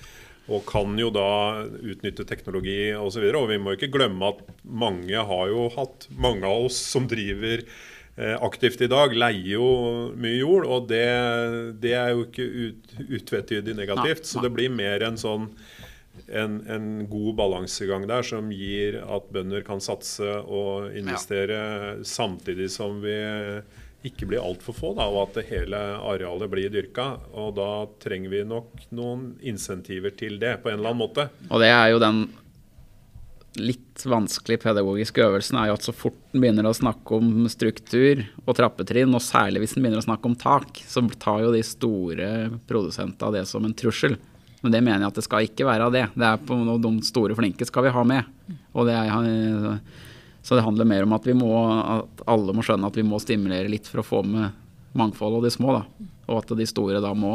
og, kan jo da utnytte teknologi osv. Og, så og vi må ikke glemme at mange har jo hatt Mange av oss som driver eh, aktivt i dag, leier jo mye jord. Og det, det er jo ikke ut, utvetydig negativt. Så det blir mer en sånn en, en, god balansegang der som gir at bønder kan satse og investere, samtidig som vi ikke blir altfor få, da, og at hele arealet blir dyrka. Og da trenger vi nok noen insentiver til det, på en eller annen måte. Og det er jo den litt vanskelige pedagogiske øvelsen er jo at så fort en begynner å snakke om struktur og trappetrinn, og særlig hvis en begynner å snakke om tak, så tar jo de store produsentene det som en trussel. Men det mener jeg at det skal ikke være av det. Det er på noe De store flinke skal vi ha med. Og det er, så det handler mer om at, vi må, at alle må skjønne at vi må stimulere litt for å få med mangfold og de små. Da. Og at de store da må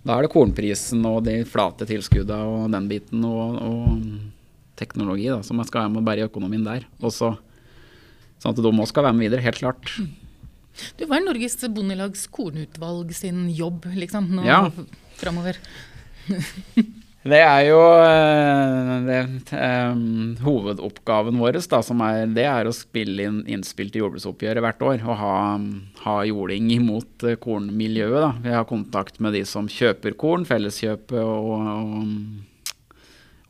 Da er det kornprisen og de flate tilskuddene og den biten og, og teknologi da, som skal være med å bære økonomien der. Også, sånn at de òg skal være med videre, helt klart. Du, Hva er Norges Bondelags kornutvalg sin jobb liksom, nå ja. framover? Det er jo eh, det, um, hovedoppgaven vår. Da, er, det er å spille inn innspill til jordbruksoppgjøret hvert år. Og ha, ha jording imot uh, kornmiljøet. Da. Vi har kontakt med de som kjøper korn, Felleskjøpet og, og,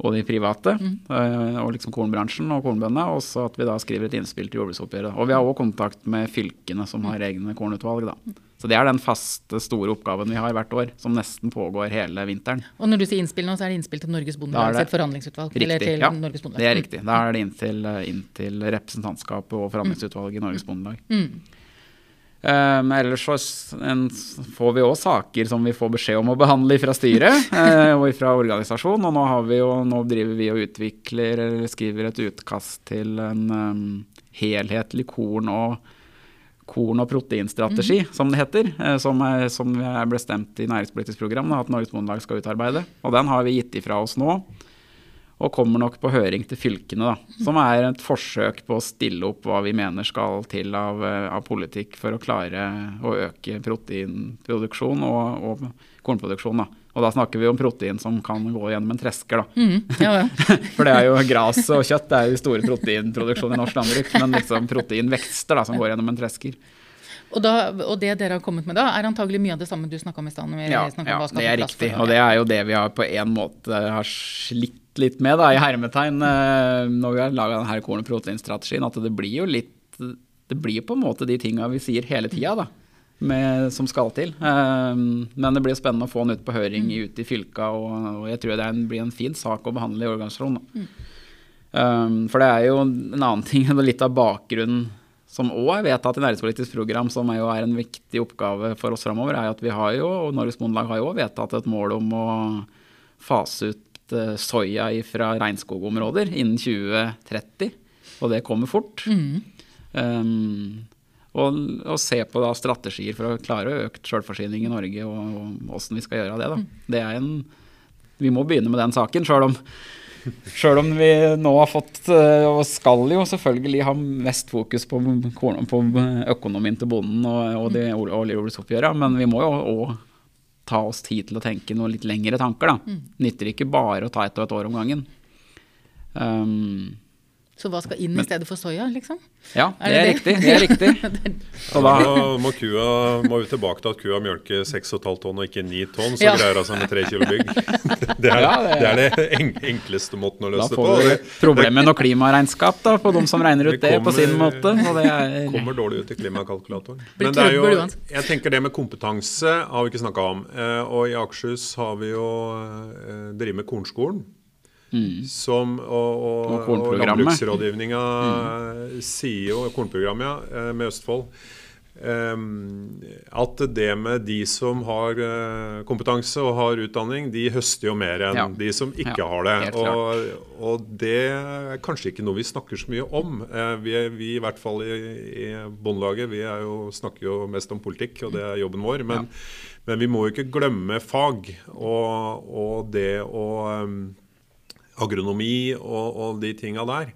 og de private. Mm. Uh, og liksom kornbransjen og kornbøndene. Og så at vi da skriver et innspill til jordbruksoppgjøret. Og vi har òg kontakt med fylkene som har egne kornutvalg. da. Så det er den faste, store oppgaven vi har hvert år, som nesten pågår hele vinteren. Og når du sier innspill nå, så er det innspill til Norges Bondelag sitt forhandlingsutvalg? Riktig, eller til ja. Norges Bondelag. det er riktig. Da er det inntil, inntil representantskapet og forhandlingsutvalget i Norges Bondelag. Mm. Um, ellers så en, får vi òg saker som vi får beskjed om å behandle fra styret uh, og fra organisasjonen. Og nå, jo, nå, driver vi og utvikler eller skriver et utkast til en um, helhetlig korn- og korn- og proteinstrategi, mm. som det heter. Eh, som, er, som ble stemt i næringspolitisk program da, at Norges Bondelag skal utarbeide. Og den har vi gitt ifra oss nå. Og kommer nok på høring til fylkene, da. Som er et forsøk på å stille opp hva vi mener skal til av, eh, av politikk for å klare å øke proteinproduksjon og, og kornproduksjon. da. Og da snakker vi om protein som kan gå gjennom en tresker, da. Mm, ja, ja. For det er jo gras og kjøtt det er jo store proteinproduksjoner i norsk landbruk. Men liksom proteinvekster da, som går gjennom en tresker. Og, da, og, det dere har kommet med da, er antagelig mye av det samme du snakka om i stad? Ja, ja det er riktig. Og det er jo det vi har på en måte har slitt litt med, da, i hermetegn, eh, når vi har laga denne korn- og proteinstrategien. At det blir jo litt Det blir på en måte de tinga vi sier hele tida, da med, som skal til. Um, men det blir spennende å få den ut på høring mm. ute i fylka, og, og, jeg tror det en, blir en fin sak å behandle i organisasjonen. Mm. Um, for det er jo en annen ting, litt av bakgrunnen som òg er vedtatt i næringspolitisk program, som er, er en viktig oppgave for oss framover, er at vi har jo, og Norges Bondelag har jo vedtatt et mål om å fase ut soya fra regnskogområder innen 2030. Og det kommer fort. Mm. Um, og, og, se på da, strategier for å klare økt selvforsyning i Norge, og, åssen vi skal gjøre det. da. Mm. Det er en, vi må begynne med den saken, sjøl om, selv om vi nå har fått, eh, og skal jo selvfølgelig ha mest fokus på, på økonomien til bonden og, og de mm. men vi må jo òg ta oss tid til å tenke noen litt lengre tanker. da. Mm. Nytter ikke bare å ta ett og ett år om gangen. Um, så hva skal inn i stedet for soya, liksom? Ja, det er, det riktig. det er riktig. Så da må, kua, må, vi tilbake til at kua mjølker 6,5 tonn og ikke 9 tonn, så ja. greier hun seg med 3 kilo bygg. Det er, ja, det, er. det, er det enkleste måten å løse det på. Da får vi problemet med klimaregnskap da, på de som regner ut det, kommer, på sin måte. Det kommer dårlig ut i klimakalkulatoren. Men det er jo, jeg tenker det med kompetanse har vi ikke snakka om. Eh, og i Akershus har vi jo eh, drevet med kornskolen. Mm. Som, og, og, og landbruksrådgivninga mm. sier jo, kornprogrammet ja, eh, med Østfold, um, at det med de som har kompetanse og har utdanning, de høster jo mer enn ja. de som ikke ja, har det. Og, og, det er kanskje ikke noe vi snakker så mye om. Uh, vi, vi, i hvert fall i, i Bondelaget vi jo, snakker jo mest om politikk, og det er jobben vår. Men, men vi må jo ikke glemme fag og, og det å um, agronomi og, og de tinga der.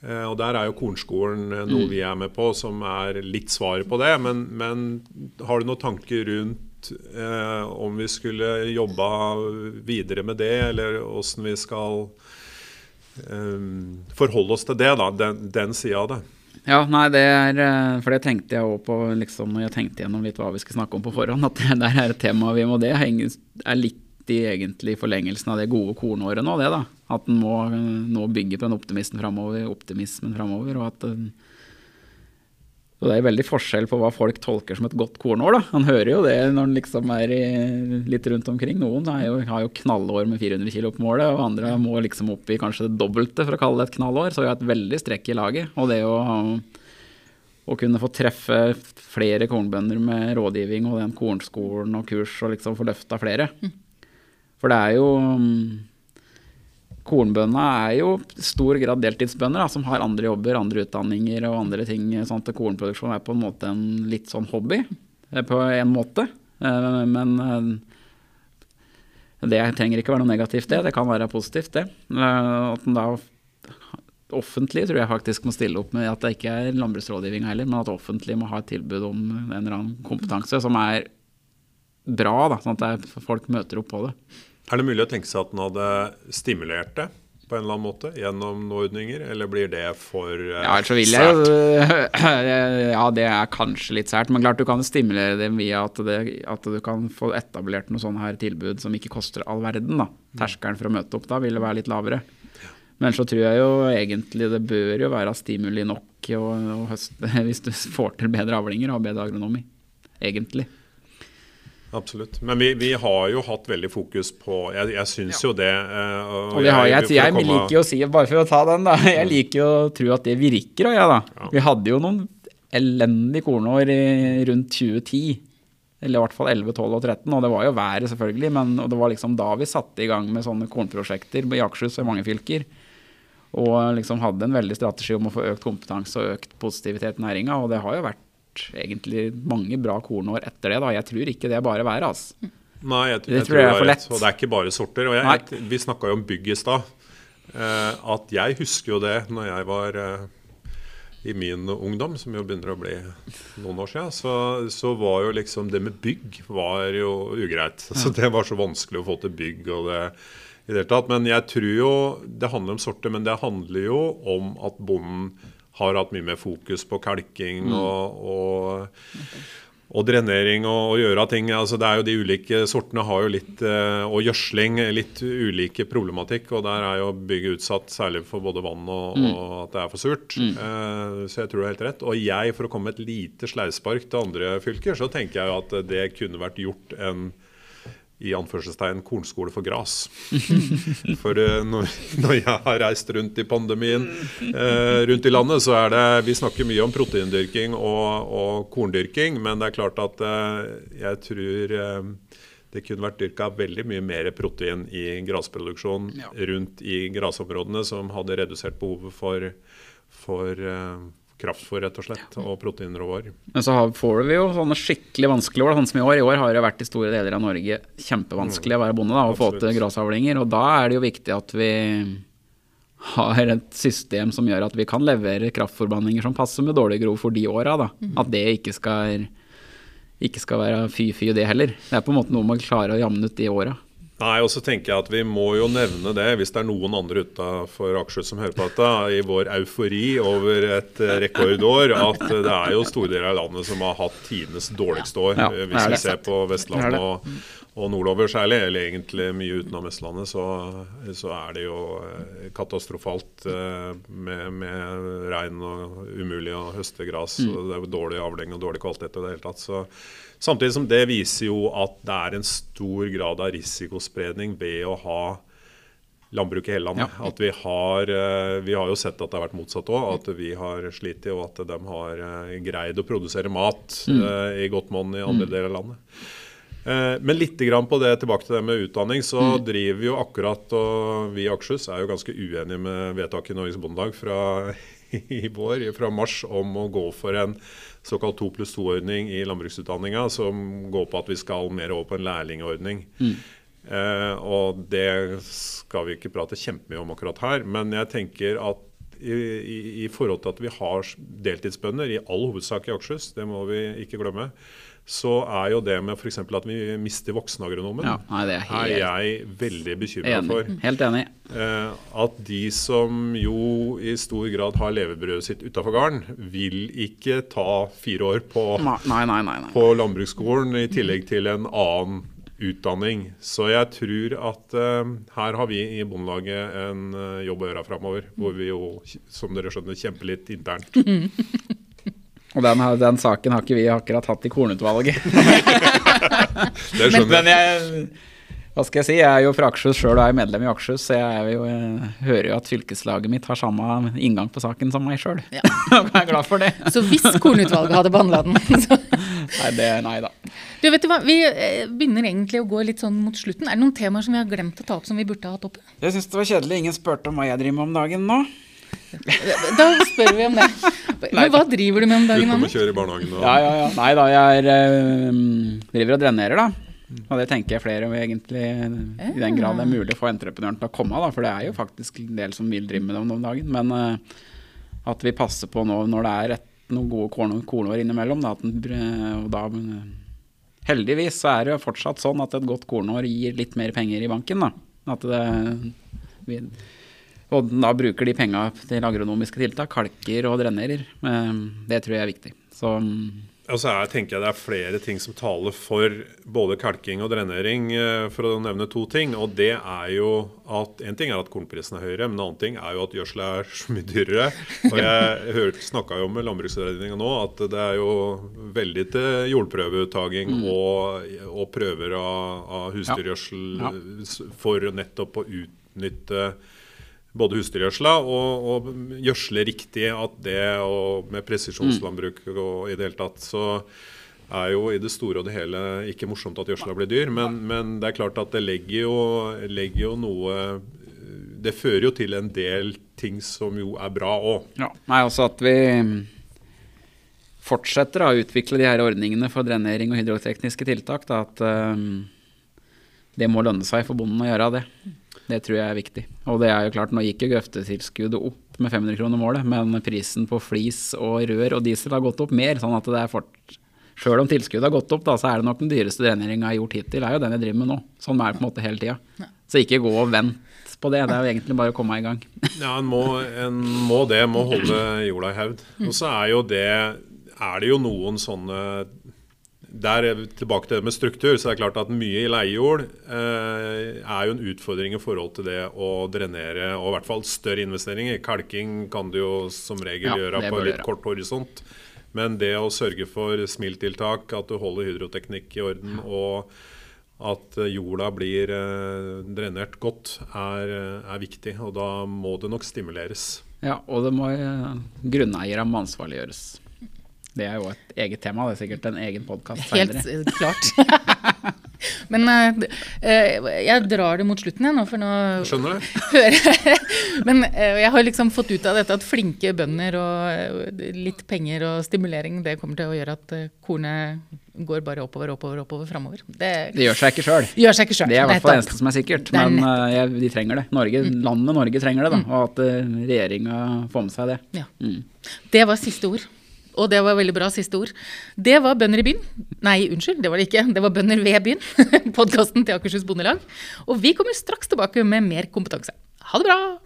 Eh, og Der er jo kornskolen eh, noe mm. vi er med på, som er litt svaret på det. Men, men har du noen tanker rundt eh, om vi skulle jobba videre med det, eller åssen vi skal eh, forholde oss til det, da, den, den sida av det? Ja, nei, det er eh, For det tenkte jeg òg på liksom, når jeg tenkte gjennom litt hva vi skulle snakke om på forhånd. At det der er et tema vi må Det er litt i egentlig forlengelsen av det gode kornåret nå, det da. At en må nå bygge på den optimisten framover, optimismen framover. Og at og det er veldig forskjell på hva folk tolker som et godt kornår. da. Han hører jo det når han liksom er i, litt rundt omkring. Noen jo, har jo knallår med 400 kg på målet, og andre må liksom opp i kanskje det dobbelte for å kalle det et knallår. Så vi har et veldig strekk i laget. Og det å, å kunne få treffe flere kornbønder med rådgivning og den kornskolen og kurs og liksom få løfta flere. For det er jo kornbøndene er jo i stor grad deltidsbønder da, som har andre jobber, andre utdanninger og andre ting. sånn at Kornproduksjon er på en måte en litt sånn hobby, eh, på en måte. Eh, men eh, det trenger ikke være noe negativt, det. Det kan være positivt, det. At den da offentlig tror jeg faktisk må stille opp med at det ikke er landbruksrådgivning heller, men at offentlig må ha et tilbud om en eller annen kompetanse som er bra, da, sånn at folk møter opp på det. Er det mulig å tenke seg at den hadde stimulert det på en eller annen måte gjennom noen ordninger, eller blir det for uh, ja, så vil jeg sært? ja, det er kanskje litt sært. Men klart du kan stimulere det via at, det, at, du kan få etablert noe sånn her tilbud som ikke koster all verden. da. Terskelen for å møte opp da vil være litt lavere. Men så tror jeg jo egentlig det bør jo være stimuli nok å, å høste, hvis du får til bedre avlinger og bedre agronomi. Egentlig. Absolutt. Men vi, vi, har jo hatt veldig fokus på Jeg, jeg syns ja. jo det. Uh, og det har, jeg, jeg, jeg liker jo å si, bare for å ta den, da Jeg mm. liker jo å tro at det virker. Og jeg, da. Ja. Vi hadde jo noen elendige kornår i, rundt 2010. Eller i hvert fall 11, 12 og 13. Og det var jo været, selvfølgelig. Men det var liksom da vi satte i gang med sånne kornprosjekter i Akershus og mange fylker. Og liksom hadde en veldig strategi om å få økt kompetanse og økt positivitet i næringa. Og det har jo vært egentlig mange bra kornår etter det. da. Jeg tror ikke det er bare været. altså. Nei, jeg, jeg, jeg tror, det er for lett. Og det er ikke bare sorter. og jeg, Vi snakka jo om bygg i stad. Uh, at jeg husker jo det når jeg var uh, i min ungdom, som jo begynner å bli noen år siden, så, så, var jo liksom det med bygg var jo ugreit. Ja. Så det var så vanskelig å få til bygg. og det i det tatt. Men jeg tror jo det handler om sorter, men det handler jo om at bonden har hatt mye mer fokus på kalking mm. og, og, og, drenering og, og gjøre ting. Altså, det er jo De ulike sortene har jo litt, eh, og gjødsling, litt ulike problematikk. og Der er jo bygget utsatt, særlig for både vann og, mm. og at det er for surt. Mm. Uh, så jeg tror du har helt rett. Og jeg, for å komme med et lite sleivspark til andre fylker, så tenker jeg jo at det kunne vært gjort en i anførselstegn kornskole for gras. For uh, når, når, jeg har reist rundt i pandemien uh, rundt i landet, så er det Vi snakker mye om proteindyrking og, og korndyrking, men det er klart at uh, jeg tror det kunne vært dyrka veldig mye mer protein i grasproduksjon ja. rundt i grasområdene, som hadde redusert behovet for, for kraftfôr rett og slett, og proteinråvarer. Men så får vi jo sånne skikkelig vanskelige år, sånn som i år. I år har det vært i store deler av Norge kjempevanskelig å være bonde da, og få til grasavlinger. Og da er det jo viktig at vi har et system som gjør at vi kan levere kraftforbandinger som passer med dårlig grov for de åra. Mm. At det ikke skal, ikke skal være fy-fy, det heller. Det er på en måte noe man klarer å jamne ut de åra. Nei, og så tenker jeg at Vi må jo nevne det, hvis det er noen andre utenfor Akershus som hører på dette, i vår eufori over et eh, rekordår, at det er jo store deler av landet som har hatt tidenes dårligste år. Ja, hvis vi ser på Vestlandet og, og nordover særlig, eller egentlig mye utenom Vestlandet, så, så er det jo eh, katastrofalt eh, med, med regn og umulig å høste gress. Mm. Det er jo dårlig avling og dårlig kvalitet i det hele tatt. så Samtidig som det viser jo at det er en stor grad av risikospredning ved å ha landbruk i hele landet. Ja. At vi har, eh, vi har jo sett at det har vært motsatt òg. At vi har slitt i, og at de har eh, greid å produsere mat mm. uh, i godt monn i andre mm. deler av landet. Men litt grann på det, tilbake til det med utdanning, så mm. driver vi jo akkurat og Vi i Akershus er jo ganske uenige med vedtaket i Norges Bondelag fra i vår, fra mars, om å gå for en såkalt to pluss to-ordning i landbruksutdanninga, som går på at vi skal mer over på en lærlingordning. Mm. Eh, og det skal vi ikke prate kjempemye om akkurat her, men jeg tenker at i, i, i forhold til at vi har deltidsbønder, i all hovedsak i Akershus, det må vi ikke glemme, så er jo det med f.eks. at vi mister voksenagronomen, Ja, nei, det er er jeg veldig bekymra for. Helt enig. Eh, at de som jo i stor grad har levebrødet sitt utafor gården, vil ikke ta fire år på, Nei, nei, på landbruksskolen i tillegg til en annen utdanning. Så jeg tror at eh, her har vi i Bondelaget en eh, jobb å gjøre framover. Hvor vi jo, som dere skjønner, kjemper litt internt. Og den, den saken har ikke vi akkurat hatt i kornutvalget. Det Men, skjønner men jeg. jeg hva skal jeg si, jeg er jo fra Akershus sjøl og er medlem i Akershus, så jeg, er jo, jeg hører jo at fylkeslaget mitt har samme inngang på saken som meg sjøl. Ja. jeg er glad for det. Så hvis kornutvalget hadde behandla den så. Nei, det, nei da. Du, vet du hva, Vi eh, begynner egentlig å gå litt sånn mot slutten. Er det noen temaer som vi har glemt å ta opp som vi burde ha hatt oppe? Jeg syns det var kjedelig. Ingen spurte om hva jeg driver med om dagen nå. Da spør vi om det. Men hva driver du med om dagen, Utenom å kjøre i barnehagen og Ja, ja, ja. Nei da, jeg er, øh, driver og drenerer, da. Og det tenker jeg flere om egentlig, i den grad det er mulig å få entreprenøren til å komme. da, For det er jo faktisk en del som vil drive med det om dagen. Men eh, at vi passer på nå når det er et, noen gode kornår innimellom. Da, at den, og da, eh, heldigvis så er det jo fortsatt sånn at et godt kornår gir litt mer penger i banken. da. At det, vi, og da bruker de penga til agronomiske tiltak, kalker og drenerer. Eh, Det tror jeg er viktig. Så mm, Altså her tenker jeg Det er flere ting som taler for både kalking og drenering, eh, for å nevne to ting. og det er jo at En ting er at kornprisen er høyere, men en annen ting er jo at gjødsel er så mye dyrere. Og Jeg snakka jo med Landbruksredninga nå at det er jo veldig til jordprøveuttaking og, og prøver av, av husdyrgjødsel Ja. ja. for nettopp å utnytte både husdyrgjødsla og, og gjødsle riktig. At det og med presisjonslandbruk og i det hele tatt så er jo i det store og det hele ikke morsomt at gjødsla blir dyr. Men, men det er klart at det legger jo, legger jo noe Det fører jo til en del ting som jo er bra òg. Ja, nei, altså at vi fortsetter da, å utvikle de her ordningene for drenering og hydrotekniske tiltak. Da, at um, det må lønne seg for bonden å gjøre det. Det tror jeg er viktig. Og det er jo klart, nå gikk jo grøftetilskuddet opp med 500 kroner målet, men prisen på flis og rør og diesel har gått opp mer. sånn at det er fort... Sjøl om tilskuddet har gått opp, da, så er det nok den dyreste dreneringa jeg har gjort hittil, er jo den jeg driver med nå. Sånn er det på en måte hele tida. Så ikke gå og vent på det. Det er jo egentlig bare å komme i gang. Ja, en må, en må det. Må holde jorda i hevd. Og så er jo det Er det jo noen sånne der er vi tilbake til det med struktur, så er det klart at mye i leiejord eh, er jo en utfordring i forhold til det å drenere, og i hvert fall større investeringer. Kalking kan du jo som regel Ja, gjøre på litt gjøre. kort horisont. Men det å sørge for smiltiltak, at du holder hydroteknikk i orden, og at jorda blir eh, drenert godt, er, er viktig. Og da må det nok stimuleres. Ja, og det må eh, grunneiere ansvarliggjøres. Det er jo et eget tema, det er sikkert en egen podkast Helt eh, klart. Men eh, eh, jeg drar det mot slutten jeg nå, for nå Skjønner du? hører Men eh, jeg har liksom fått ut av dette at flinke bønder og litt penger og stimulering, det kommer til å gjøre at kornet går bare oppover, oppover, oppover framover. Det Det gjør seg ikke sjøl. Det er i hvert fall det eneste som er sikkert. Er Men jeg, de trenger det. Norge, Landet Norge trenger det, da. Og at uh, regjeringa får med seg det. Ja. Mm. Det var siste ord. Og det var veldig bra siste ord. Det var Bønder i byen. Nei, unnskyld, det var det ikke. Det var Bønder ved byen. Podkasten til Akershus Bondelag. Og vi kommer straks tilbake med mer kompetanse. Ha det bra!